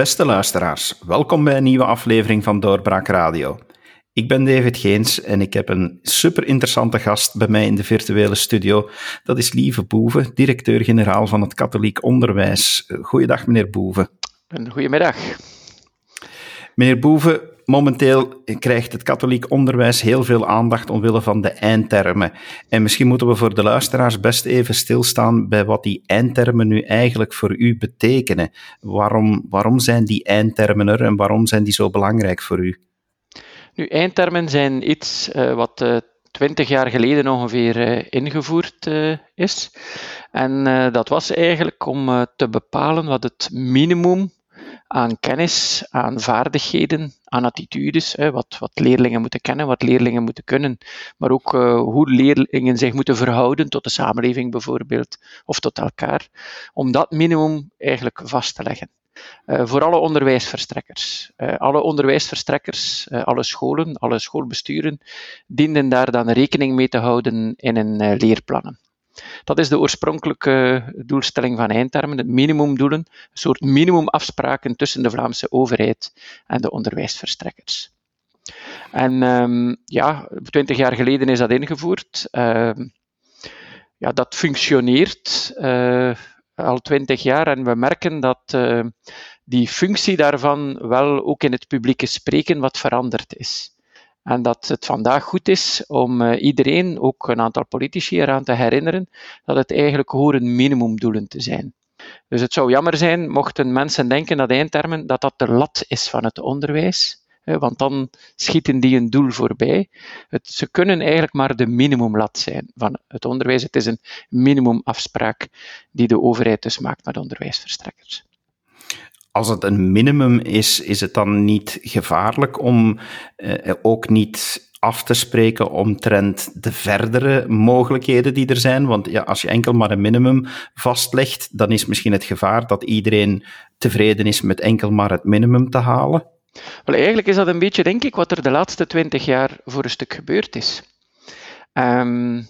Beste luisteraars, welkom bij een nieuwe aflevering van Doorbraak Radio. Ik ben David Geens en ik heb een super interessante gast bij mij in de virtuele studio. Dat is Lieve Boeven, directeur-generaal van het Katholiek Onderwijs. Goeiedag, meneer Boeven. Goedemiddag. Meneer Boeven, momenteel krijgt het katholiek onderwijs heel veel aandacht omwille van de eindtermen. En misschien moeten we voor de luisteraars best even stilstaan bij wat die eindtermen nu eigenlijk voor u betekenen. Waarom, waarom zijn die eindtermen er en waarom zijn die zo belangrijk voor u? Nu, eindtermen zijn iets uh, wat uh, 20 jaar geleden ongeveer uh, ingevoerd is. En dat was eigenlijk om te bepalen wat het minimum aan kennis, aan vaardigheden, aan attitudes, hè, wat, wat leerlingen moeten kennen, wat leerlingen moeten kunnen, maar ook uh, hoe leerlingen zich moeten verhouden tot de samenleving bijvoorbeeld, of tot elkaar, om dat minimum eigenlijk vast te leggen. Uh, voor alle onderwijsverstrekkers. Uh, alle onderwijsverstrekkers, alle scholen, alle schoolbesturen, dienden daar dan rekening mee te houden in hun leerplannen. Dat is de oorspronkelijke doelstelling van eindtermen, het minimumdoelen, een soort minimumafspraken tussen de Vlaamse overheid en de onderwijsverstrekkers. En um, ja, twintig jaar geleden is dat ingevoerd. Uh, ja, dat functioneert uh, al twintig jaar en we merken dat uh, die functie daarvan wel ook in het publieke spreken wat veranderd is. En dat het vandaag goed is om uh, iedereen, ook een aantal politici, eraan te herinneren dat het eigenlijk horen minimumdoelen te zijn. Dus het zou jammer zijn mochten mensen denken dat eindtermen dat dat de lat is van het onderwijs, want dan schieten die een doel voorbij. Het, ze kunnen eigenlijk maar de minimumlat zijn van het onderwijs. Het is een minimumafspraak die de overheid dus maakt met onderwijsverstrekkers als het een minimum is, is het dan niet gevaarlijk om eh, ook niet af te spreken omtrent de verdere mogelijkheden die er zijn? Want ja, als je enkel maar een minimum vastlegt, dan is misschien het gevaar dat iedereen tevreden is met enkel maar het minimum te halen. Wel, eigenlijk is dat een beetje, denk ik, wat er de laatste twintig jaar voor een stuk gebeurd is. Um,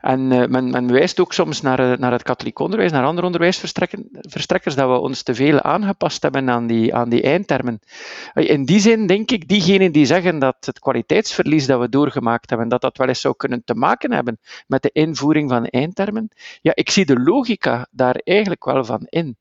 en uh, men, men, wijst ook soms naar, uh, naar het katholiek onderwijs, naar andere onderwijsverstrekkers, dat we ons te veel aangepast hebben aan die, aan die eindtermen. Uh, in die zin denk ik, diegenen die zeggen dat het kwaliteitsverlies dat we doorgemaakt hebben, dat dat wel eens zou kunnen te maken hebben met de invoering van eindtermen, ja, ik zie de logica daar eigenlijk wel van in.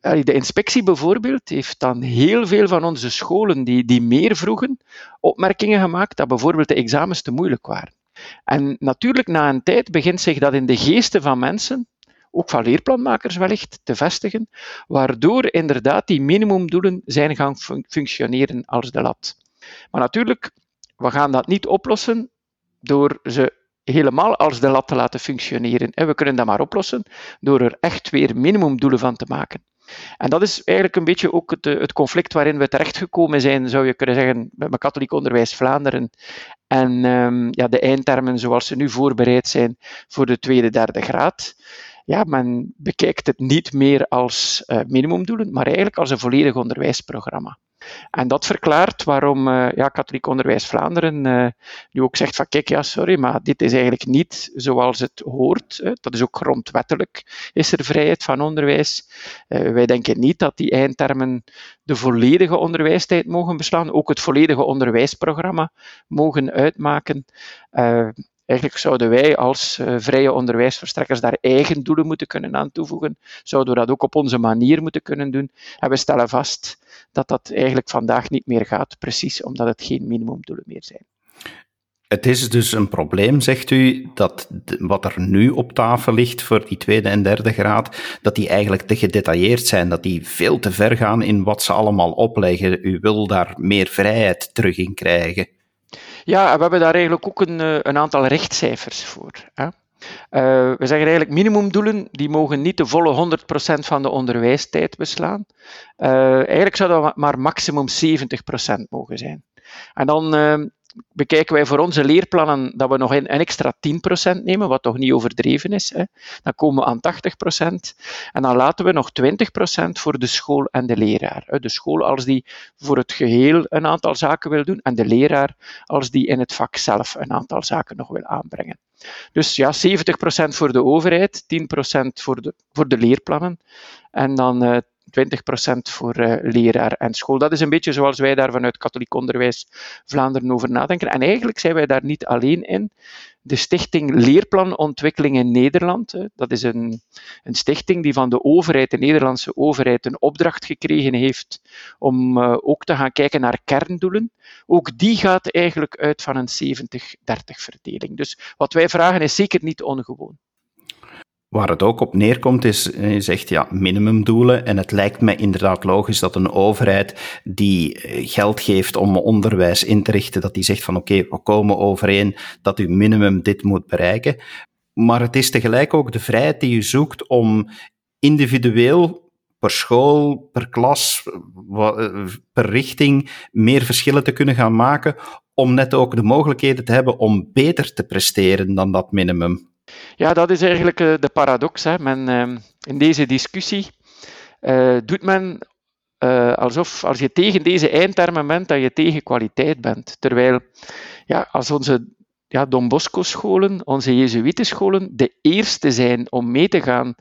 De inspectie bijvoorbeeld heeft dan heel veel van onze scholen die, die meer vroegen opmerkingen gemaakt dat bijvoorbeeld de examens te moeilijk waren. En natuurlijk, na een tijd begint zich dat in de geesten van mensen, ook van leerplanmakers wellicht, te vestigen, waardoor inderdaad die minimumdoelen zijn gaan functioneren als de lat. Maar natuurlijk, we gaan dat niet oplossen door ze helemaal als de lat te laten functioneren. We kunnen dat maar oplossen door er echt weer minimumdoelen van te maken. En dat is eigenlijk een beetje ook het, het, conflict waarin we terechtgekomen zijn, zou je kunnen zeggen, met mijn katholiek onderwijs Vlaanderen en um, ja, de eindtermen zoals ze nu voorbereid zijn voor de tweede, derde graad. Ja, men bekijkt het niet meer als uh, minimumdoelen, maar eigenlijk als een volledig onderwijsprogramma. En dat verklaart waarom uh, ja, Katholiek Onderwijs Vlaanderen uh, nu ook zegt van kijk, ja, sorry, maar dit is eigenlijk niet zoals het hoort. Dat is ook grondwettelijk, is er vrijheid van onderwijs. Wij denken niet dat die eindtermen de volledige onderwijstijd mogen beslaan, ook het volledige onderwijsprogramma mogen uitmaken. Eigenlijk zouden wij als uh, vrije onderwijsverstrekkers daar eigen doelen moeten kunnen aan toevoegen. Zouden we dat ook op onze manier moeten kunnen doen. En we stellen vast dat dat eigenlijk vandaag niet meer gaat, precies omdat het geen minimumdoelen meer zijn. Het is dus een probleem, zegt u, dat wat er nu op tafel ligt voor die tweede en derde graad, dat die eigenlijk te gedetailleerd zijn, dat die veel te ver gaan in wat ze allemaal opleggen. U wil daar meer vrijheid terug in krijgen. Ja, we hebben daar eigenlijk ook een, eh, een aantal rechtcijfers voor. Hè. Uh, we zeggen eigenlijk minimumdoelen, die mogen niet de volle 100% van de onderwijstijd beslaan. Uh, eigenlijk zou dat maar maximum 70% mogen zijn. En dan bekijken wij voor onze leerplannen dat we nog een, extra 10% nemen, wat toch niet overdreven is. Hè. Dan komen we aan 80%. En dan laten we nog 20% voor de school en de leraar. De school als die voor het geheel een aantal zaken wil doen, en de leraar als die in het vak zelf een aantal zaken nog wil aanbrengen. Dus ja, 70% voor de overheid, 10% voor de, voor de leerplannen en dan uh, 20% voor uh, leraar en school. Dat is een beetje zoals wij daar vanuit katholiek onderwijs Vlaanderen over nadenken. En eigenlijk zijn wij daar niet alleen in de Stichting Leerplanontwikkeling in Nederland. Dat is een, een stichting die van de overheid, de Nederlandse overheid, een opdracht gekregen heeft om uh, ook te gaan kijken naar kerndoelen. Ook die gaat eigenlijk uit van een 70-30 verdeling. Dus wat wij vragen is zeker niet ongewoon. Waar het ook op neerkomt is, je zegt ja, minimumdoelen. En het lijkt mij inderdaad logisch dat een overheid die eh, geld geeft om onderwijs in te richten, dat die zegt van oké, we komen overeen dat u minimum dit moet bereiken. Maar het is tegelijk ook de vrijheid die u zoekt om individueel per school, per klas, eh, per richting meer verschillen te kunnen gaan maken, om net ook de mogelijkheden te hebben om beter te presteren dan dat minimum. Ja, dat is eigenlijk eh, de paradox. Hè. Men, ehm, in deze discussie uh, doet men uh, alsof als je tegen deze eindtermen bent, dat je tegen kwaliteit bent. Terwijl ja, als onze ja, Don Bosco-scholen, onze Jezuïtenscholen, de eerste zijn om mee te gaan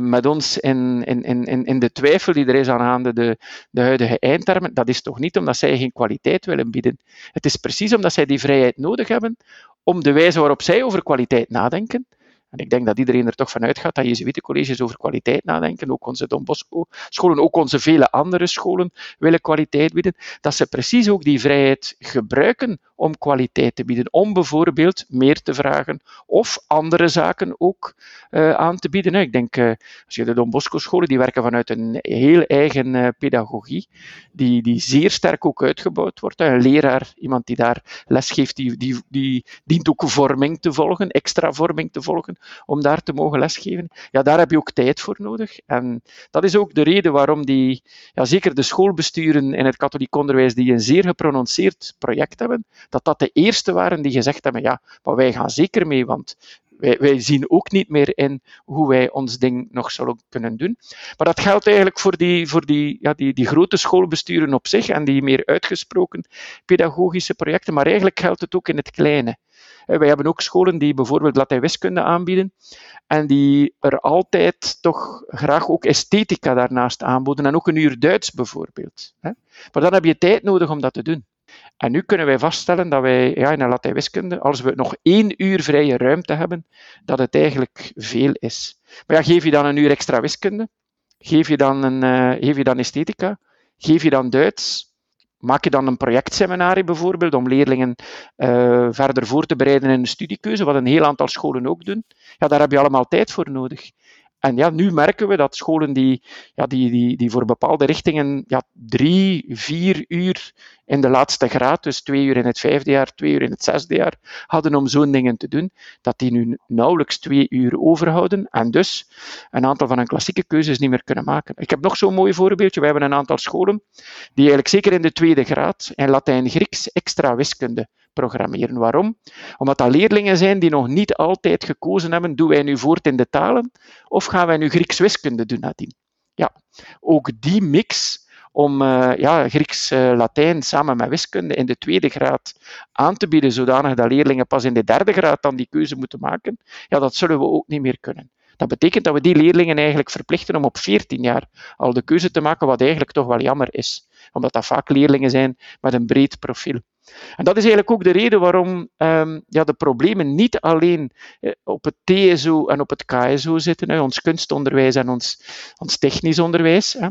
met ons in, in, in, in de twijfel die er is aangaande de, de huidige eindtermen, dat is toch niet omdat zij geen kwaliteit willen bieden. Het is precies omdat zij die vrijheid nodig hebben om de wijze waarop zij over kwaliteit nadenken, en ik denk dat iedereen er toch van uitgaat dat Jezuïetencolleges over kwaliteit nadenken, ook onze Don Bosco scholen, ook onze vele andere scholen willen kwaliteit bieden, dat ze precies ook die vrijheid gebruiken om kwaliteit te bieden, om bijvoorbeeld meer te vragen of andere zaken ook uh, aan te bieden. Ik denk, uh, als je de Don Bosco scholen, die werken vanuit een heel eigen uh, pedagogie, die, die zeer sterk ook uitgebouwd wordt. Een leraar, iemand die daar lesgeeft, die, die, die dient ook vorming te volgen, extra vorming te volgen, om daar te mogen lesgeven. Ja, daar heb je ook tijd voor nodig. En dat is ook de reden waarom die, ja, zeker de schoolbesturen in het katholiek onderwijs, die een zeer geprononceerd project hebben, dat dat de eerste waren die gezegd hebben, ja, maar wij gaan zeker mee, want wij, zien ook niet meer in hoe wij ons ding nog zullen kunnen doen. Maar dat geldt eigenlijk voor die, voor die, ja, die, die grote schoolbesturen op zich en die meer uitgesproken pedagogische projecten, maar eigenlijk geldt het ook in het kleine. Eh, wij hebben ook scholen die bijvoorbeeld Latijn-wiskunde aanbieden en die er altijd toch graag ook esthetica daarnaast aanboden en ook een uur Duits bijvoorbeeld. Maar dan heb je tijd nodig om dat te doen. En nu kunnen wij vaststellen dat wij ja, in een Latijn-wiskunde, als we nog één uur vrije ruimte hebben, dat het eigenlijk veel is. Maar ja, geef je dan een uur extra wiskunde, geef je dan, een, uh, geef je dan esthetica, geef je dan Duits, maak je dan een projectseminarie bijvoorbeeld om leerlingen uh, verder voor te bereiden in een studiekeuze, wat een heel aantal scholen ook doen. Ja, daar heb je allemaal tijd voor nodig. En ja, nu merken we dat scholen die, ja, die, die, die voor bepaalde richtingen ja, drie, vier uur in de laatste graad, dus twee uur in het vijfde jaar, twee uur in het zesde jaar, hadden om zo'n dingen te doen, dat die nu nauwelijks twee uur overhouden en dus een aantal van hun klassieke keuzes niet meer kunnen maken. Ik heb nog zo'n mooi voorbeeldje. We hebben een aantal scholen die eigenlijk zeker in de tweede graad in Latijn-Grieks extra wiskunde programmeren. Waarom? Omdat dat leerlingen zijn die nog niet altijd gekozen hebben, doen wij nu voort in de talen of gaan wij nu Grieks wiskunde doen nadien? Ja, ook die mix om uh, ja, Grieks-Latijn eh, samen met wiskunde in de tweede graad aan te bieden, zodanig dat leerlingen pas in de derde graad dan die keuze moeten maken, ja, dat zullen we ook niet meer kunnen. Dat betekent dat we die leerlingen eigenlijk verplichten om op 14 jaar al de keuze te maken, wat eigenlijk toch wel jammer is, omdat dat vaak leerlingen zijn met een breed profiel. En dat is eigenlijk ook de reden waarom um, ja, de problemen niet alleen eh, op het TSO en op het KSO zitten, hè, ons kunstonderwijs en ons, ons technisch onderwijs. Hè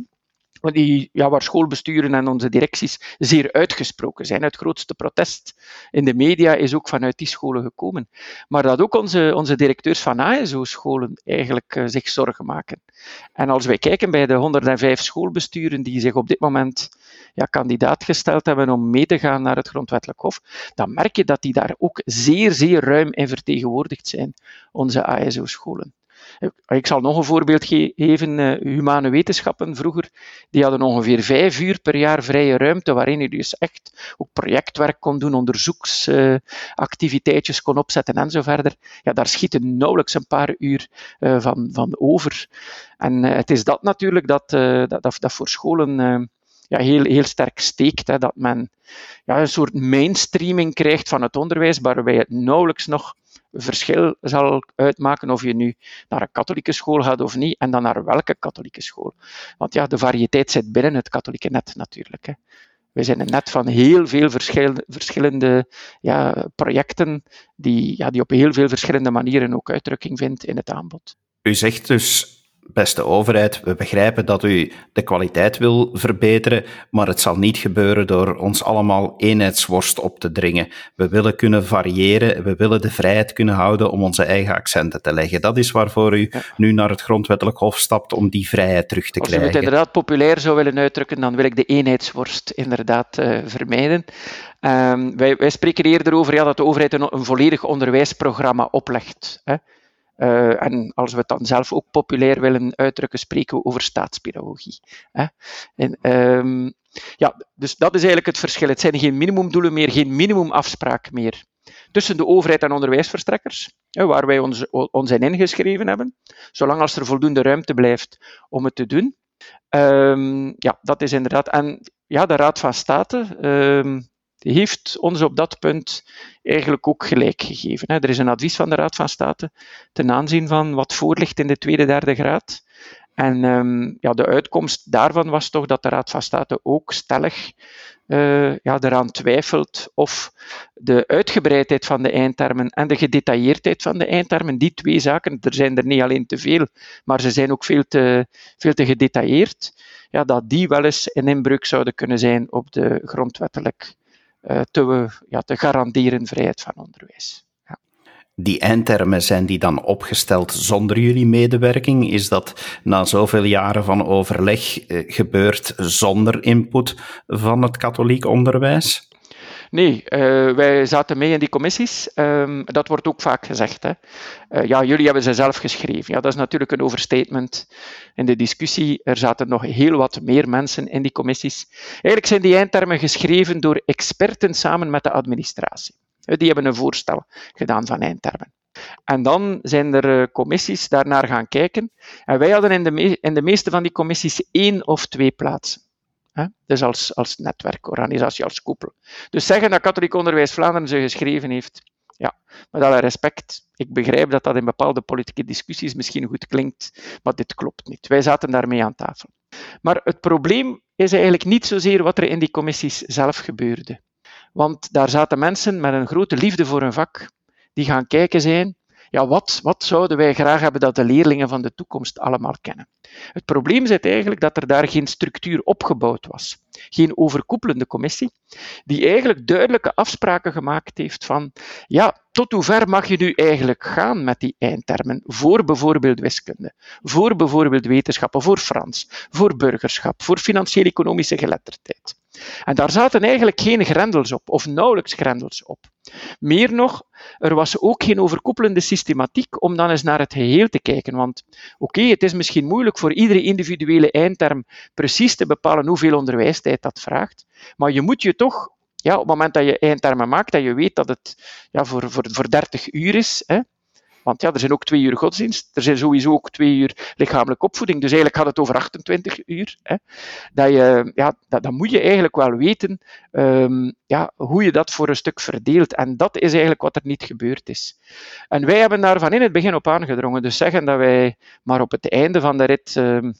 die, ja, waar schoolbesturen en onze directies zeer uitgesproken zijn. Het grootste protest in de media is ook vanuit die scholen gekomen. Maar dat ook onze, onze directeurs van ASO-scholen eigenlijk uh, zich zorgen maken. En als wij kijken bij de 105 schoolbesturen die zich op dit moment ja, kandidaat gesteld hebben om mee te gaan naar het Grondwettelijk Hof, dan merk je dat die daar ook zeer, zeer ruim in vertegenwoordigd zijn, onze ASO-scholen. Ik zal nog een voorbeeld geven. Eh, humane wetenschappen vroeger, die hadden ongeveer vijf uur per jaar vrije ruimte, waarin je dus echt ook projectwerk kon doen, onderzoeksactiviteitjes kon opzetten en zo verder. Ja, daar schieten nauwelijks een paar uur eh, van, van over. En eh, het is dat natuurlijk dat, dat, dat voor scholen ja, heel, heel sterk steekt. Hè, dat men ja, een soort mainstreaming krijgt van het onderwijs, waarbij het nauwelijks nog verschil zal uitmaken of je nu naar een katholieke school gaat of niet, en dan naar welke katholieke school. Want ja, de variëteit zit binnen het katholieke net natuurlijk. Hè. We zijn een net van heel veel verschillende ja, projecten die, ja, die op heel veel verschillende manieren ook uitdrukking vindt in het aanbod. U zegt dus beste overheid, we begrijpen dat u de kwaliteit wil verbeteren, maar het zal niet gebeuren door ons allemaal eenheidsworst op te dringen. We willen kunnen variëren, we willen de vrijheid kunnen houden om onze eigen accenten te leggen. Dat is waarvoor u nu naar het grondwettelijk hof stapt om die vrijheid terug te krijgen. Als u het inderdaad populair zou willen uitdrukken, dan wil ik de eenheidsworst inderdaad uh, vermijden. Um, wij, wij, spreken eerder over ja, dat de overheid een, een volledig onderwijsprogramma oplegt. Hè. Uh, en als we het dan zelf ook populair willen uitdrukken, spreken we over staatspedagogie. Hè? En, um, ja, dus dat is eigenlijk het verschil. Het zijn geen minimumdoelen meer, geen minimumafspraak meer tussen de overheid en onderwijsverstrekkers, waar wij ons, ons in ingeschreven hebben, zolang als er voldoende ruimte blijft om het te doen. Um, ja, dat is inderdaad. En ja, de Raad van State, um, heeft ons op dat punt eigenlijk ook gelijk gegeven. Er is een advies van de Raad van State ten aanzien van wat voorligt in de tweede, derde graad. En um, ja, de uitkomst daarvan was toch dat de Raad van State ook stellig uh, ja, eraan twijfelt of de uitgebreidheid van de eindtermen en de gedetailleerdheid van de eindtermen, die twee zaken, er zijn er niet alleen te veel, maar ze zijn ook veel te, veel te gedetailleerd, ja, dat die wel eens een inbreuk zouden kunnen zijn op de grondwettelijk te, ja, te garanderen vrijheid van onderwijs. Ja. Die eindtermen, zijn die dan opgesteld zonder jullie medewerking? Is dat na zoveel jaren van overleg uh, gebeurd zonder input van het katholiek onderwijs? Nee, uh, wij zaten mee in die commissies. Um, dat wordt ook vaak gezegd. Hè. Uh, ja, jullie hebben ze zelf geschreven. Ja, dat is natuurlijk een overstatement in de discussie. Er zaten nog heel wat meer mensen in die commissies. Eigenlijk zijn die eindtermen geschreven door experten samen met de administratie. Uh, die hebben een voorstel gedaan van eindtermen. En dan zijn er commissies daarnaar gaan kijken. En wij hadden in de, in de meeste van die commissies één of twee plaatsen. Hè? Dus als, als netwerkorganisatie, als koepel. Dus zeggen dat Katholiek Onderwijs Vlaanderen ze geschreven heeft, ja, met alle respect, ik begrijp dat dat in bepaalde politieke discussies misschien goed klinkt, maar dit klopt niet. Wij zaten daarmee aan tafel. Maar het probleem is eigenlijk niet zozeer wat er in die commissies zelf gebeurde. Want daar zaten mensen met een grote liefde voor hun vak, die gaan kijken zijn, ja, wat, wat zouden wij graag hebben dat de leerlingen van de toekomst allemaal kennen? Het probleem zit eigenlijk dat er daar geen structuur opgebouwd was. Geen overkoepelende commissie, die eigenlijk duidelijke afspraken gemaakt heeft van, ja, tot hoe ver mag je nu eigenlijk gaan met die eindtermen voor bijvoorbeeld wiskunde, voor bijvoorbeeld wetenschappen, voor Frans, voor burgerschap, voor financieel-economische geletterdheid. En daar zaten eigenlijk geen grendels op, of nauwelijks grendels op. Meer nog, er was ook geen overkoepelende systematiek om dan eens naar het geheel te kijken. Want oké, het is misschien moeilijk voor iedere individuele eindterm precies te bepalen hoeveel onderwijstijd dat vraagt, maar je moet je toch ja, op het moment dat je eindtermen maakt, dat je weet dat het ja, voor, voor, voor 30 uur is, hè, want ja, er zijn ook twee uur godsdienst, er zijn sowieso ook twee uur lichamelijke opvoeding, dus eigenlijk gaat het over 28 uur. Hè. Dat je, ja, dat, moet je eigenlijk wel weten um, ja, hoe je dat voor een stuk verdeelt. En dat is eigenlijk wat er niet gebeurd is. En wij hebben daar van in het begin op aangedrongen. Dus zeggen dat wij maar op het einde van de rit um,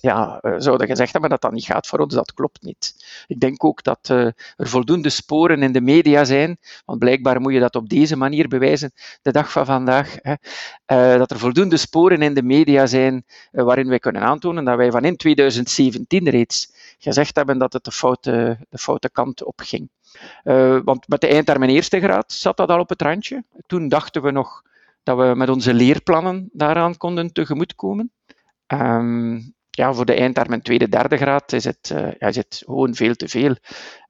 ja, uh, zouden gezegd hebben dat dat niet gaat voor ons, dat klopt niet. Ik denk ook dat uh, er voldoende sporen in de media zijn, want blijkbaar moet je dat op deze manier bewijzen, de dag van vandaag, hè, uh, dat er voldoende sporen in de media zijn waarin wij kunnen aantonen dat wij van in 2017 reeds gezegd hebben dat het de foute, de foute kant op ging. want met de eindtermen eerste graad zat dat al op het randje. Toen dachten we nog dat we met onze leerplannen daaraan konden tegemoetkomen. Um, ja, voor de eindtermen tweede, derde graad is het, uh, ja, is het gewoon veel te veel.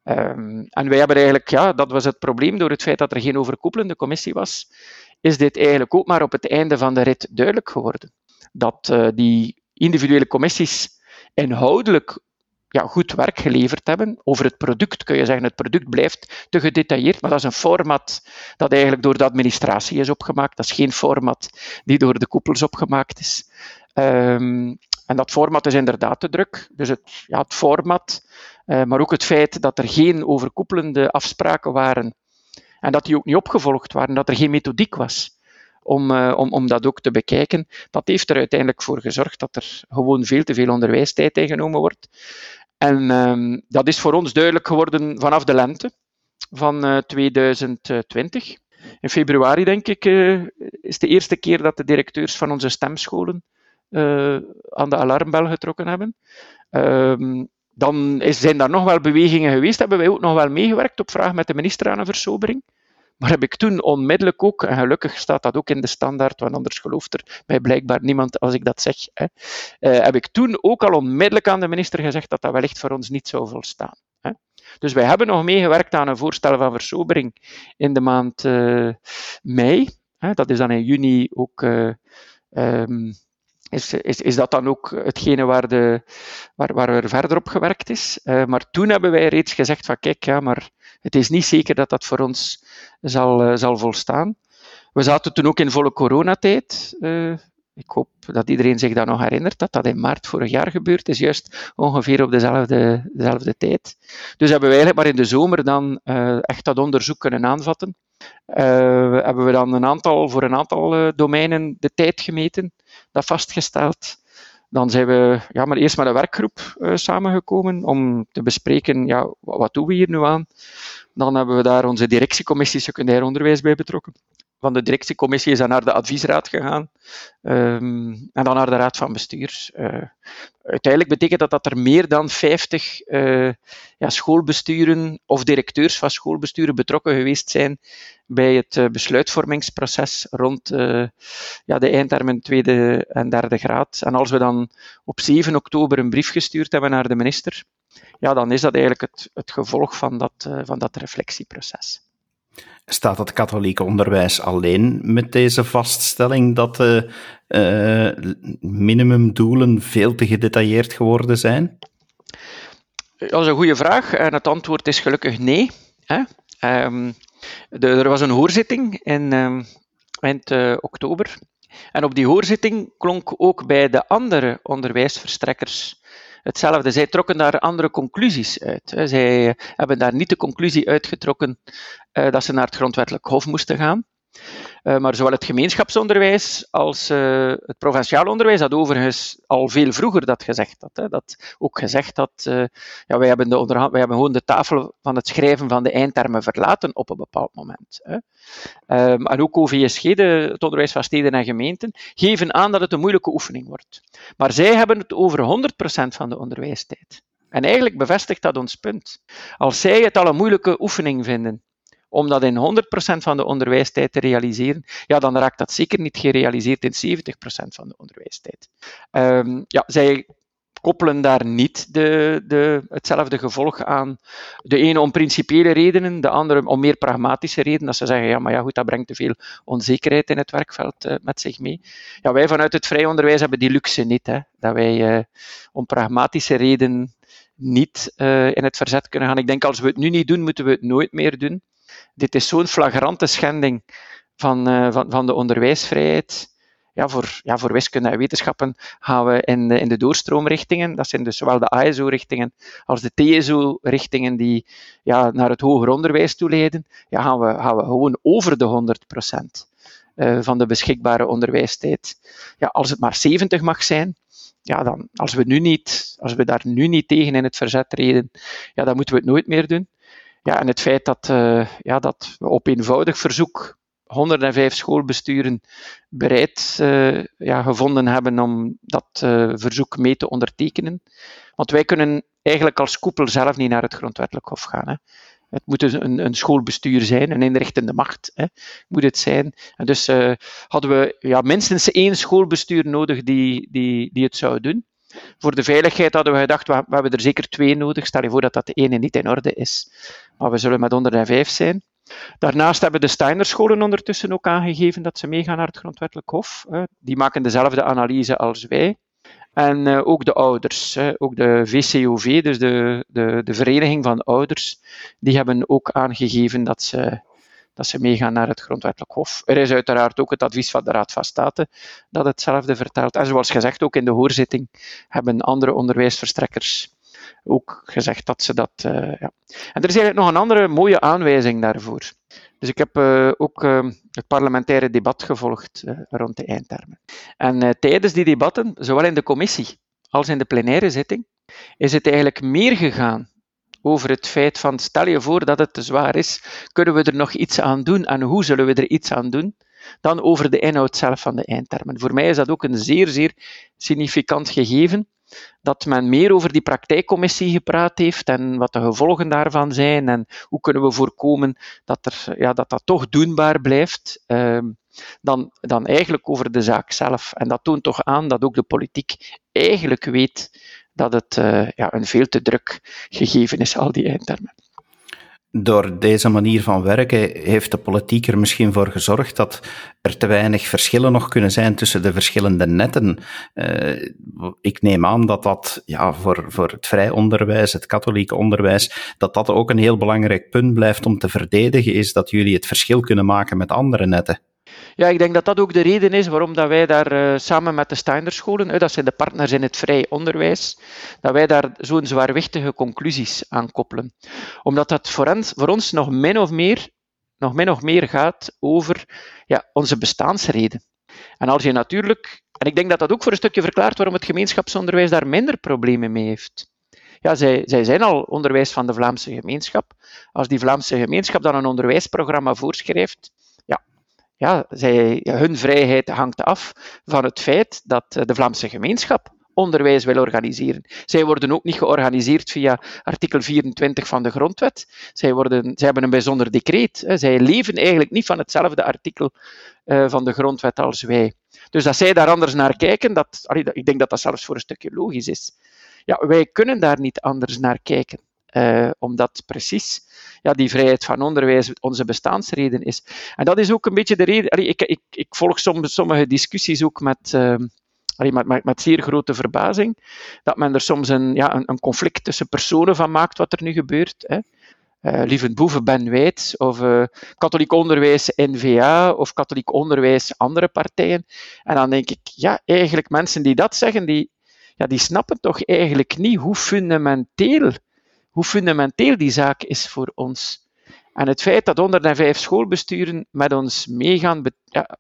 Um, en wij hebben eigenlijk, ja, dat was het probleem door het feit dat er geen overkoepelende commissie was, is dit eigenlijk ook maar op het einde van de rit duidelijk geworden. Dat uh, die individuele commissies inhoudelijk ja, goed werk geleverd hebben. Over het product kun je zeggen, het product blijft te gedetailleerd, maar dat is een format dat eigenlijk door de administratie is opgemaakt. Dat is geen format die door de koepels opgemaakt is. Um, En dat format is inderdaad te druk. Dus het, ja, het format, uh, maar ook het feit dat er geen overkoepelende afspraken waren en dat die ook niet opgevolgd waren, dat er geen methodiek was om, uh, om, om dat ook te bekijken, dat heeft er uiteindelijk voor gezorgd dat er gewoon veel te veel onderwijstijd ingenomen wordt. En um, dat is voor ons duidelijk geworden vanaf de lente van uh, 2020. In februari, denk ik, uh, is de eerste keer dat de directeurs van onze stemscholen aan de alarmbel getrokken hebben. Uh, dan is, zijn daar nog wel bewegingen geweest. Hebben wij ook nog wel meegewerkt op vraag met de minister aan een versobering. Maar heb ik toen onmiddellijk ook, en gelukkig staat dat ook in de standaard, want anders gelooft er mij blijkbaar niemand als ik dat zeg, hè, uh, heb ik toen ook al onmiddellijk aan de minister gezegd dat dat wellicht voor ons niet zou volstaan. Hè. Dus wij hebben nog meegewerkt aan een voorstel van versobering in de maand uh, mei. Hè. Dat is dan in juni ook um, is, is, is dat dan ook hetgene waar, de, waar, waar er verder op gewerkt is. Uh, maar toen hebben wij reeds gezegd van kijk, ja, maar het is niet zeker dat dat voor ons zal, uh, zal volstaan. We zaten toen ook in volle coronatijd. Uh, ik hoop dat iedereen zich dat nog herinnert, dat dat in maart vorig jaar gebeurd is, juist ongeveer op dezelfde, dezelfde tijd. Dus hebben wij eigenlijk maar in de zomer dan echt dat onderzoek kunnen aanvatten. Hebben we dan een aantal, voor een aantal domeinen de tijd gemeten, dat vastgesteld. Dan zijn we ja, maar eerst met een werkgroep uh, samengekomen om te bespreken, ja, wat doen we hier nu aan? Dan hebben we daar onze directiecommissie secundair onderwijs bij betrokken van de directiecommissie is dan naar de adviesraad gegaan um, en dan naar de raad van bestuur. Uh, uiteindelijk betekent dat dat er meer dan 50 uh, ja, schoolbesturen of directeurs van schoolbesturen betrokken geweest zijn bij het uh, besluitvormingsproces rond ja, de eindtermen tweede en derde graad. En als we dan op 7 oktober een brief gestuurd hebben naar de minister, ja, dan is dat eigenlijk het, het gevolg van dat, van dat reflectieproces. Staat het katholieke onderwijs alleen met deze vaststelling dat de uh, minimumdoelen veel te gedetailleerd geworden zijn? Dat is een goede vraag en het antwoord is gelukkig nee. Hè? De, er was een hoorzitting in um, eind uh, oktober. En op die hoorzitting klonk ook bij de andere onderwijsverstrekkers hetzelfde. Zij trokken daar andere conclusies uit. Zij hebben daar niet de conclusie uitgetrokken dat ze naar het grondwettelijk hof moesten gaan. Uh, maar zowel het gemeenschapsonderwijs als uh, het provinciaal onderwijs had overigens al veel vroeger dat gezegd had. Hè. Dat ook gezegd had, ja, wij, hebben de onderhand, wij hebben gewoon de tafel van het schrijven van de eindtermen verlaten op een bepaald moment. Hè. Um, en ook OVSG, de, het onderwijs van steden en gemeenten, geven aan dat het een moeilijke oefening wordt. Maar zij hebben het over 100% van de onderwijstijd. En eigenlijk bevestigt dat ons punt. Als zij het al een moeilijke oefening vinden, om dat in 100% van de onderwijstijd te realiseren, ja, dan raakt dat zeker niet gerealiseerd in 70% van de onderwijstijd. Um, ja, zij koppelen daar niet de, de, hetzelfde gevolg aan. De ene om principiële redenen, de andere om meer pragmatische redenen. Dat ze zeggen, ja, maar ja, goed, dat brengt te veel onzekerheid in het werkveld uh, met zich mee. Ja, wij vanuit het vrij onderwijs hebben die luxe niet, hè, dat wij uh, om pragmatische redenen niet uh, in het verzet kunnen gaan. Ik denk, als we het nu niet doen, moeten we het nooit meer doen dit is zo'n flagrante schending van, uh, van, van de onderwijsvrijheid. Ja, voor, ja, voor wiskunde en wetenschappen gaan we in de, in de doorstroomrichtingen, dat zijn dus zowel de ASO-richtingen als de TSO-richtingen die ja, naar het hoger onderwijs toe leiden, ja, gaan, we, gaan we gewoon over de 100% uh, van de beschikbare onderwijstijd. Ja, als het maar 70 mag zijn, ja, dan, als, we nu niet, als we daar nu niet tegen in het verzet treden, ja, dan moeten we het nooit meer doen. Ja, en het feit dat, uh, ja, dat we op eenvoudig verzoek 105 schoolbesturen bereid uh, ja, gevonden hebben om dat uh, verzoek mee te ondertekenen. Want wij kunnen eigenlijk als koepel zelf niet naar het grondwettelijk hof gaan. Hè. Het moet dus een, een, schoolbestuur zijn, een inrichtende macht hè, moet het zijn. En dus hadden we ja, minstens één schoolbestuur nodig die, die, die het zou doen. Voor de veiligheid hadden we gedacht, we, hebben er zeker twee nodig. Stel je voor dat dat de ene niet in orde is. Maar we zullen met 105 zijn. Daarnaast hebben de Steiner-scholen ondertussen ook aangegeven dat ze meegaan naar het grondwettelijk hof. Die maken dezelfde analyse als wij. En uh, ook de ouders, ook de VCOV, dus de, de, de Vereniging van Ouders, die hebben ook aangegeven dat ze, dat ze meegaan naar het grondwettelijk hof. Er is uiteraard ook het advies van de Raad van State dat hetzelfde vertelt. En zoals gezegd, ook in de hoorzitting hebben andere onderwijsverstrekkers ook gezegd dat ze dat. Uh, ja. En er is eigenlijk nog een andere mooie aanwijzing daarvoor. Dus ik heb uh, ook uh, het parlementaire debat gevolgd rond de eindtermen. En tijdens die debatten, zowel in de commissie als in de plenaire zitting, is het eigenlijk meer gegaan over het feit van stel je voor dat het te zwaar is, kunnen we er nog iets aan doen en hoe zullen we er iets aan doen, dan over de inhoud zelf van de eindtermen. Voor mij is dat ook een zeer, zeer significant gegeven, dat men meer over die praktijkcommissie gepraat heeft en wat de gevolgen daarvan zijn en hoe kunnen we voorkomen dat er, ja, dat, dat toch doenbaar blijft, uh, dan, dan eigenlijk over de zaak zelf. En dat toont toch aan dat ook de politiek eigenlijk weet dat het uh, ja, een veel te druk gegeven is, al die eindtermen. Door deze manier van werken heeft de politiek er misschien voor gezorgd dat er te weinig verschillen nog kunnen zijn tussen de verschillende netten. Uh, ik neem aan dat dat ja, voor, voor het vrij onderwijs, het katholieke onderwijs, dat dat ook een heel belangrijk punt blijft om te verdedigen, is dat jullie het verschil kunnen maken met andere netten. Ja, ik denk dat dat ook de reden is waarom dat wij daar uh, samen met de Steinerscholen, dat zijn de partners in het vrij onderwijs, dat wij daar zo'n zwaarwichtige conclusies aan koppelen. Omdat dat voor ons, voor ons nog min of meer, nog min of meer gaat over ja, onze bestaansreden. En als je natuurlijk, en ik denk dat dat ook voor een stukje verklaart waarom het gemeenschapsonderwijs daar minder problemen mee heeft. Ja, zij, zij zijn al onderwijs van de Vlaamse gemeenschap. Als die Vlaamse gemeenschap dan een onderwijsprogramma voorschrijft, ja, zij, hun vrijheid hangt af van het feit dat eh, de Vlaamse gemeenschap onderwijs wil organiseren. Zij worden ook niet georganiseerd via artikel 24 van de Grondwet. Zij, worden, zij hebben een bijzonder decreet. Zij leven eigenlijk niet van hetzelfde artikel uh, van de Grondwet als wij. Dus dat zij daar anders naar kijken, dat, ik denk dat dat zelfs voor een stukje logisch is. Ja, wij kunnen daar niet anders naar kijken. Uh, omdat precies ja, die vrijheid van onderwijs onze bestaansreden is. En dat is ook een beetje de reden. Ik, ik, ik volg sommige discussies ook met. Uh, met, met, zeer grote verbazing, dat men er soms een, ja, een, conflict tussen personen van maakt wat er nu gebeurt. Hè. Uh, Lieve Boeven, Ben Wijd, of uh, katholiek onderwijs NVA, of katholiek onderwijs andere partijen. En dan denk ik, ja, eigenlijk mensen die dat zeggen, die, ja, die snappen toch eigenlijk niet hoe fundamenteel hoe fundamenteel die zaak is voor ons. En het feit dat 105 schoolbesturen met ons meegaan, ja,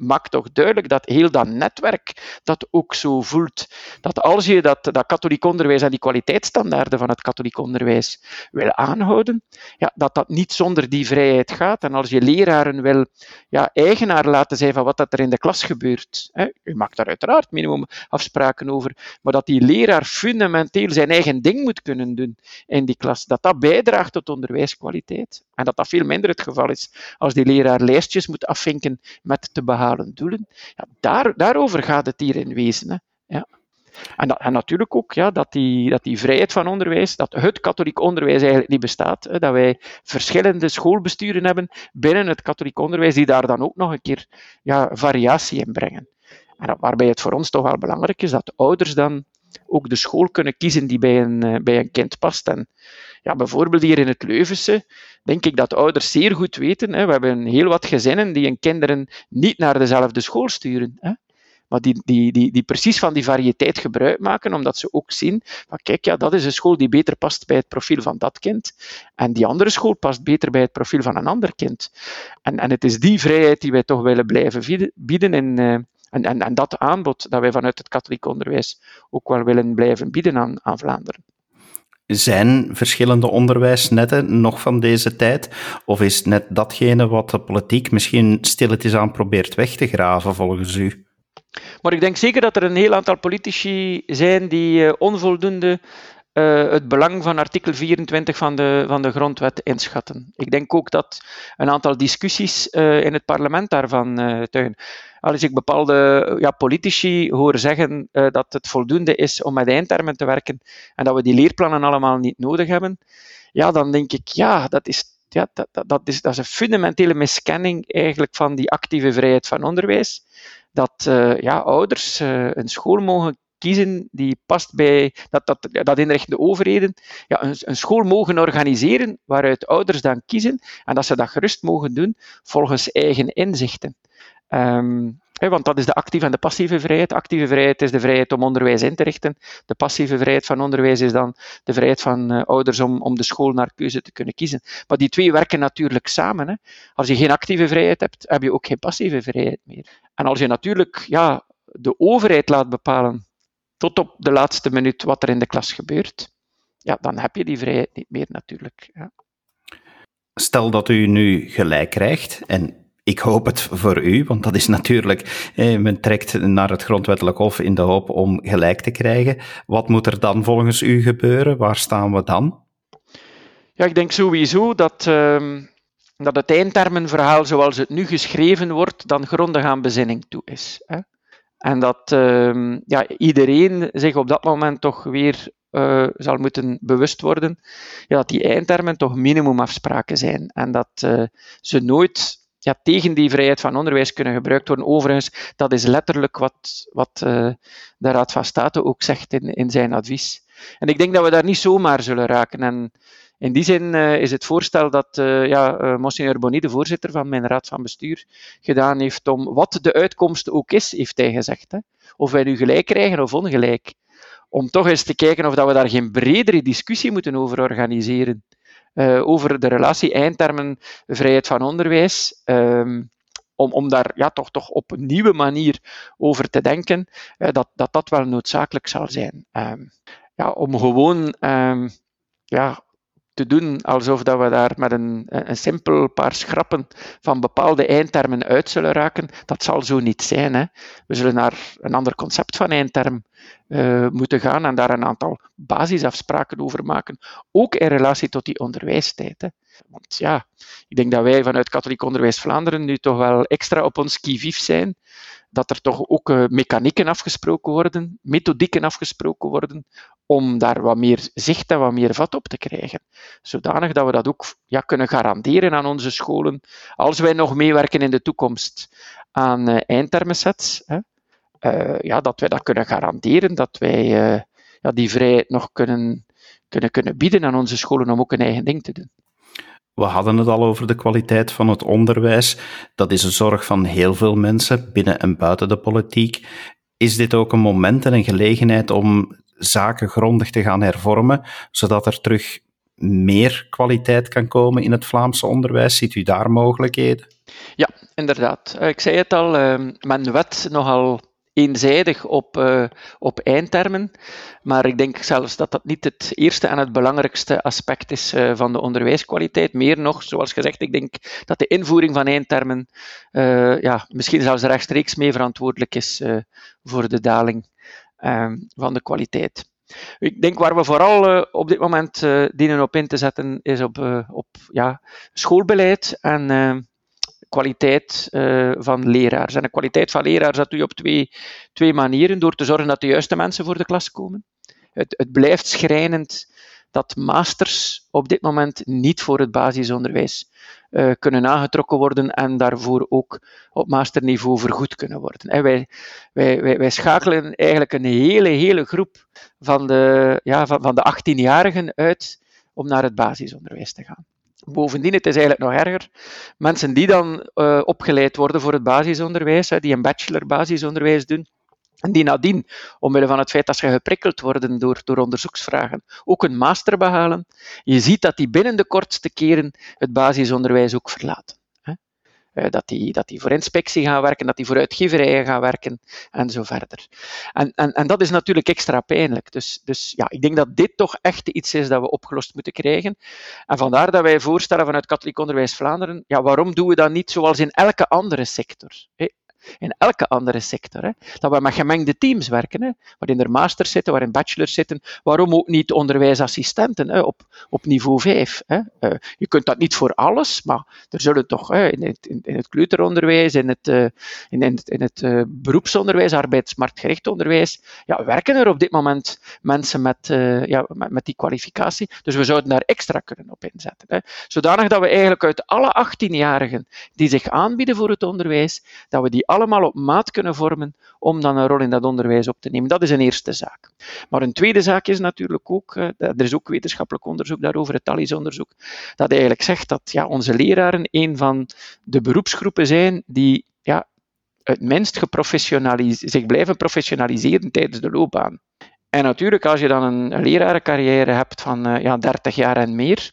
maakt toch duidelijk dat heel dat netwerk dat ook zo voelt. Dat als je dat, dat katholiek onderwijs en die kwaliteitsstandaarden van het katholiek onderwijs wil aanhouden, ja, dat dat niet zonder die vrijheid gaat. En als je leraren wil ja, eigenaar laten zijn van wat dat er in de klas gebeurt, hè, u maakt daar uiteraard minimumafspraken over, maar dat die leraar fundamenteel zijn eigen ding moet kunnen doen in die klas, dat dat bijdraagt tot onderwijskwaliteit. En dat dat veel minder het geval is als die leraar lijstjes moet afvinken met te behalen doelen. Ja, daar, daarover gaat het hier in wezen. Hè. Ja. En, en, natuurlijk ook ja, dat, die, dat die vrijheid van onderwijs, dat het katholiek onderwijs eigenlijk niet bestaat. Hè, dat wij verschillende schoolbesturen hebben binnen het katholiek onderwijs, die daar dan ook nog een keer ja, variatie in brengen. En waarbij het voor ons toch wel belangrijk is dat ouders dan ook de school kunnen kiezen die bij een, eh, bij een kind past. En ja, bijvoorbeeld hier in het Leuvense denk ik dat ouders zeer goed weten. Hè, we hebben heel wat gezinnen die hun kinderen niet naar dezelfde school sturen. Hè, maar die, die, die, die precies van die variëteit gebruik maken, omdat ze ook zien, van kijk, ja, dat is een school die beter past bij het profiel van dat kind. En die andere school past beter bij het profiel van een ander kind. En, en het is die vrijheid die wij toch willen blijven bieden in, uh, en, en, en dat aanbod dat wij vanuit het katholiek onderwijs ook wel willen blijven bieden aan, aan Vlaanderen. Zijn verschillende onderwijsnetten nog van deze tijd? Of is net datgene wat de politiek misschien stilletjes aan probeert weg te graven, volgens u? Maar ik denk zeker dat er een heel aantal politici zijn die uh, onvoldoende uh, het belang van artikel 24 van de, van de grondwet inschatten. Ik denk ook dat een aantal discussies uh, in het parlement daarvan uh, tuigen. Als ik bepaalde ja, politici hoor zeggen dat het voldoende is om met eindtermen te werken en dat we die leerplannen allemaal niet nodig hebben, ja, dan denk ik, ja, dat is ja, dat, dat, dat, is, dat is een fundamentele miskenning eigenlijk van die actieve vrijheid van onderwijs. Dat uh, ja, ouders uh, een school mogen kiezen die past bij dat, dat, dat inrichtende overheden ja, een, een, school mogen organiseren waaruit ouders dan kiezen en dat ze dat gerust mogen doen volgens eigen inzichten. Um, want dat is de actieve en de passieve vrijheid. Actieve vrijheid is de vrijheid om onderwijs in te richten. De passieve vrijheid van onderwijs is dan de vrijheid van uh, ouders om, om de school naar keuze te kunnen kiezen. Maar die twee werken natuurlijk samen. Als je geen actieve vrijheid hebt, heb je ook geen passieve vrijheid meer. En als je natuurlijk ja, de overheid laat bepalen tot op de laatste minuut wat er in de klas gebeurt, ja, dan heb je die vrijheid niet meer natuurlijk. Ja. Stel dat u nu gelijk krijgt en ik hoop het voor u, want dat is natuurlijk, eh, men trekt naar het grondwettelijk hof in de hoop om gelijk te krijgen. Wat moet er dan volgens u gebeuren? Waar staan we dan? Ja, ik denk sowieso dat, uh, dat het eindtermenverhaal zoals het nu geschreven wordt, dan grondig aan bezinning toe is. Hè? En dat uh, ja, iedereen zich op dat moment toch weer uh, zal moeten bewust worden ja, dat die eindtermen toch minimumafspraken zijn. En dat uh, ze nooit ja, tegen die vrijheid van onderwijs kunnen gebruikt worden. Overigens, dat is letterlijk wat, wat uh, de Raad van State ook zegt in, in zijn advies. En ik denk dat we daar niet zomaar zullen raken. En in die zin uh, is het voorstel dat uh, ja, uh, Monsignor Boni, de voorzitter van mijn raad van bestuur, gedaan heeft om wat de uitkomst ook is, heeft hij gezegd. Hè. Of wij nu gelijk krijgen of ongelijk. Om toch eens te kijken of dat we daar geen bredere discussie moeten over organiseren. Over de relatie eindtermen vrijheid van onderwijs. Um, om, om daar ja, toch, toch op een nieuwe manier over te denken, dat, dat dat wel noodzakelijk zal zijn. Um, ja, om gewoon um, ja, te doen alsof dat we daar met een, een simpel paar schrappen van bepaalde eindtermen uit zullen raken, dat zal zo niet zijn. Hè. We zullen naar een ander concept van eindterm uh, moeten gaan en daar een aantal basisafspraken over maken, ook in relatie tot die onderwijstijd. Hè. Want ja, ik denk dat wij vanuit Katholiek Onderwijs Vlaanderen nu toch wel extra op ons kivief zijn dat er toch ook uh, mechanieken afgesproken worden, methodieken afgesproken worden, om daar wat meer zicht en wat meer vat op te krijgen. Zodanig dat we dat ook ja, kunnen garanderen aan onze scholen, als wij nog meewerken in de toekomst aan uh, eindtermensets, hè, uh, ja, dat wij dat kunnen garanderen, dat wij ja, die vrijheid nog kunnen, kunnen, kunnen bieden aan onze scholen om ook een eigen ding te doen. We hadden het al over de kwaliteit van het onderwijs. Dat is een zorg van heel veel mensen binnen en buiten de politiek. Is dit ook een moment en een gelegenheid om zaken grondig te gaan hervormen, zodat er terug meer kwaliteit kan komen in het Vlaamse onderwijs? Ziet u daar mogelijkheden? Ja, inderdaad. Ik zei het al, ehm, men wet nogal eenzijdig op, uh, op eindtermen. Maar ik denk zelfs dat dat niet het eerste en het belangrijkste aspect is uh, van de onderwijskwaliteit. Meer nog, zoals gezegd, ik denk dat de invoering van eindtermen uh, ja, misschien zelfs rechtstreeks mee verantwoordelijk is voor de daling van de kwaliteit. Ik denk waar we vooral op dit moment dienen op in te zetten, is op, op ja, schoolbeleid en kwaliteit uh, van leraars. En de kwaliteit van leraars dat doe je op twee, twee manieren. Door te zorgen dat de juiste mensen voor de klas komen. Het, het blijft schrijnend dat masters op dit moment niet voor het basisonderwijs uh, kunnen aangetrokken worden en daarvoor ook op masterniveau vergoed kunnen worden. En wij, wij, wij, wij, schakelen eigenlijk een hele, hele groep van de, ja, van, van de 18-jarigen uit om naar het basisonderwijs te gaan. Bovendien, het is eigenlijk nog erger. Mensen die dan uh, opgeleid worden voor het basisonderwijs, hè, die een bachelor basisonderwijs doen, en die nadien, omwille van het feit dat ze geprikkeld worden door, door onderzoeksvragen, ook een master behalen, je ziet dat die binnen de kortste keren het basisonderwijs ook verlaten. Eh, dat, die, dat die voor inspectie gaan werken, dat die voor uitgeverijen gaan werken en zo verder. En, en, en dat is natuurlijk extra pijnlijk. Dus, dus ja, ik denk dat dit toch echt iets is dat we opgelost moeten krijgen. En vandaar dat wij voorstellen vanuit Katholiek Onderwijs Vlaanderen, ja, waarom doen we dat niet zoals in elke andere sector? In elke andere sector. Hè. Dat we met gemengde teams werken, hè, waarin er masters zitten, waarin bachelors zitten. Waarom ook niet onderwijsassistenten hè, op, op niveau 5? Hè. Uh, je kunt dat niet voor alles, maar er zullen toch hè, in, het, in, in, het kleuteronderwijs, in het, uh, in, in, het, in het uh, beroepsonderwijs, arbeidsmarktgericht onderwijs, ja, werken er op dit moment mensen met, ja, met, met, die kwalificatie. Dus we zouden daar extra kunnen op inzetten. Hè. Zodanig dat we eigenlijk uit alle 18-jarigen die zich aanbieden voor het onderwijs, dat we die allemaal op maat kunnen vormen om dan een rol in dat onderwijs op te nemen. Dat is een eerste zaak. Maar een tweede zaak is natuurlijk ook, uh, er is ook wetenschappelijk onderzoek daarover, het TALIS-onderzoek, dat eigenlijk zegt dat ja, onze leraren een van de beroepsgroepen zijn die ja, het minst zich blijven professionaliseren tijdens de loopbaan. En natuurlijk, als je dan een lerarencarrière hebt van uh, ja, 30 jaar en meer,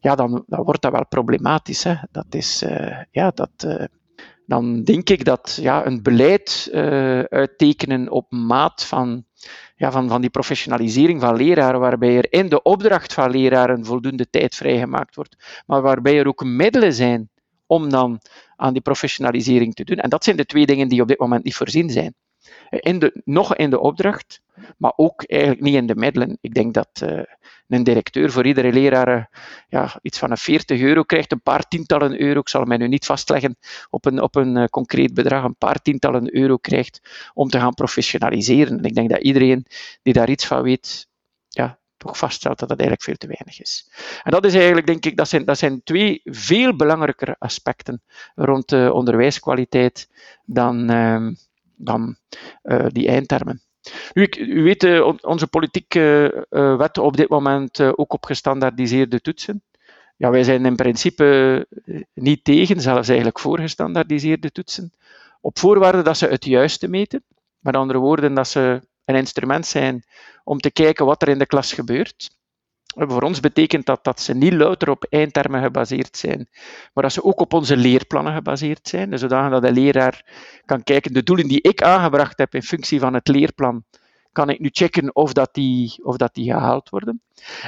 ja, dan, dan wordt dat wel problematisch. Hè. Dat is, uh, ja, dat, dan denk ik dat ja, een beleid uittekenen op maat van, ja, van, van die professionalisering van leraren, waarbij er in de opdracht van leraren voldoende tijd vrijgemaakt wordt, maar waarbij er ook middelen zijn om dan aan die professionalisering te doen. En dat zijn de twee dingen die op dit moment niet voorzien zijn. In de, nog in de opdracht, maar ook eigenlijk niet in de middelen. Ik denk dat uh, een directeur voor iedere leraar uh, ja, iets van een 40 euro krijgt, een paar tientallen euro. Ik zal mij nu niet vastleggen op een, op een uh, concreet bedrag, een paar tientallen euro krijgt om te gaan professionaliseren. En ik denk dat iedereen die daar iets van weet, ja, toch vaststelt dat dat eigenlijk veel te weinig is. En dat is eigenlijk, denk ik, dat zijn, dat zijn twee veel belangrijkere aspecten rond de onderwijskwaliteit dan, uh, dan uh, die eindtermen. Nu, ik, u weet, uh, onze politieke wet op dit moment ook op gestandaardiseerde toetsen. Ja, wij zijn in principe niet tegen, zelfs eigenlijk voor gestandaardiseerde toetsen, op voorwaarde dat ze het juiste meten. Met andere woorden, dat ze een instrument zijn om te kijken wat er in de klas gebeurt. Voor ons betekent dat dat ze niet louter op eindtermen gebaseerd zijn, maar dat ze ook op onze leerplannen gebaseerd zijn, dus zodat de leraar kan kijken, de doelen die ik aangebracht heb in functie van het leerplan, kan ik nu checken of dat die, of dat die gehaald worden.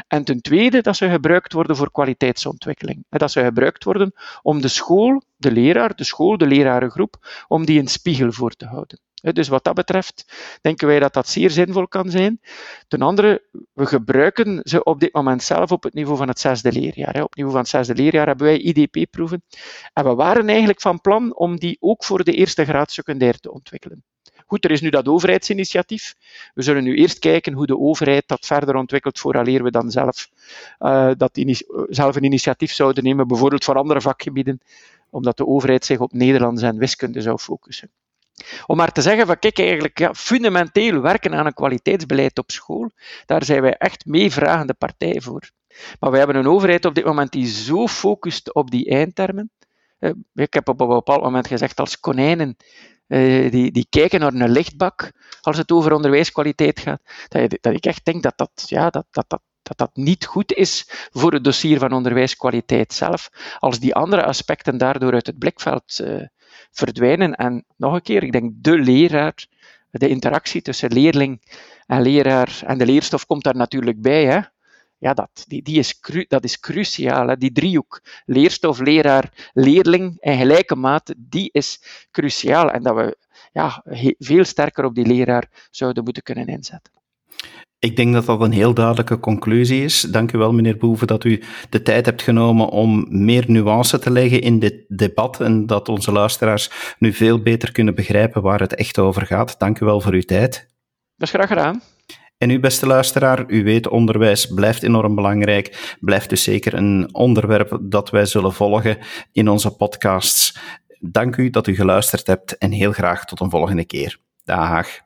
En ten tweede, dat ze gebruikt worden voor kwaliteitsontwikkeling. Dat ze gebruikt worden om de school, de leraar, de school, de lerarengroep, om die een spiegel voor te houden. Dus wat dat betreft denken wij dat dat zeer zinvol kan zijn. Ten andere, we gebruiken ze op dit moment zelf op het niveau van het zesde leerjaar. Op het niveau van het zesde leerjaar hebben wij IDP-proeven. En we waren eigenlijk van plan om die ook voor de eerste graad secundair te ontwikkelen. Goed, er is nu dat overheidsinitiatief. We zullen nu eerst kijken hoe de overheid dat verder ontwikkelt, vooraleer we dan zelf, uh, dat zelf een initiatief zouden nemen, bijvoorbeeld voor andere vakgebieden, omdat de overheid zich op Nederlands en wiskunde zou focussen. Om maar te zeggen van kijk, eigenlijk ja, fundamenteel werken aan een kwaliteitsbeleid op school, daar zijn wij echt meevragende partij voor. Maar we hebben een overheid op dit moment die zo focust op die eindtermen. Eh, ik heb op een bepaald moment gezegd als konijnen eh, die, die kijken naar een lichtbak als het over onderwijskwaliteit gaat, dat, dat ik echt denk dat dat, ja, dat, dat, dat dat niet goed is voor het dossier van onderwijskwaliteit zelf, als die andere aspecten daardoor uit het blikveld uh, verdwijnen. En nog een keer, ik denk de leraar, de interactie tussen leerling en leraar en de leerstof komt daar natuurlijk bij. Hè? Ja, dat, die, die is, dat is cruciaal. Hè? Die driehoek, leerstof, leraar, leerling in gelijke mate, die is cruciaal. En dat we ja, veel sterker op die leraar zouden moeten kunnen inzetten. Ik denk dat dat een heel duidelijke conclusie is. Dank u wel, meneer Boeven, dat u de tijd hebt genomen om meer nuance te leggen in dit debat en dat onze luisteraars nu veel beter kunnen begrijpen waar het echt over gaat. Dank u wel voor uw tijd. Dat is graag gedaan. En u, beste luisteraar, u weet, onderwijs blijft enorm belangrijk, blijft dus zeker een onderwerp dat wij zullen volgen in onze podcasts. Dank u dat u geluisterd hebt en heel graag tot een volgende keer. Dag.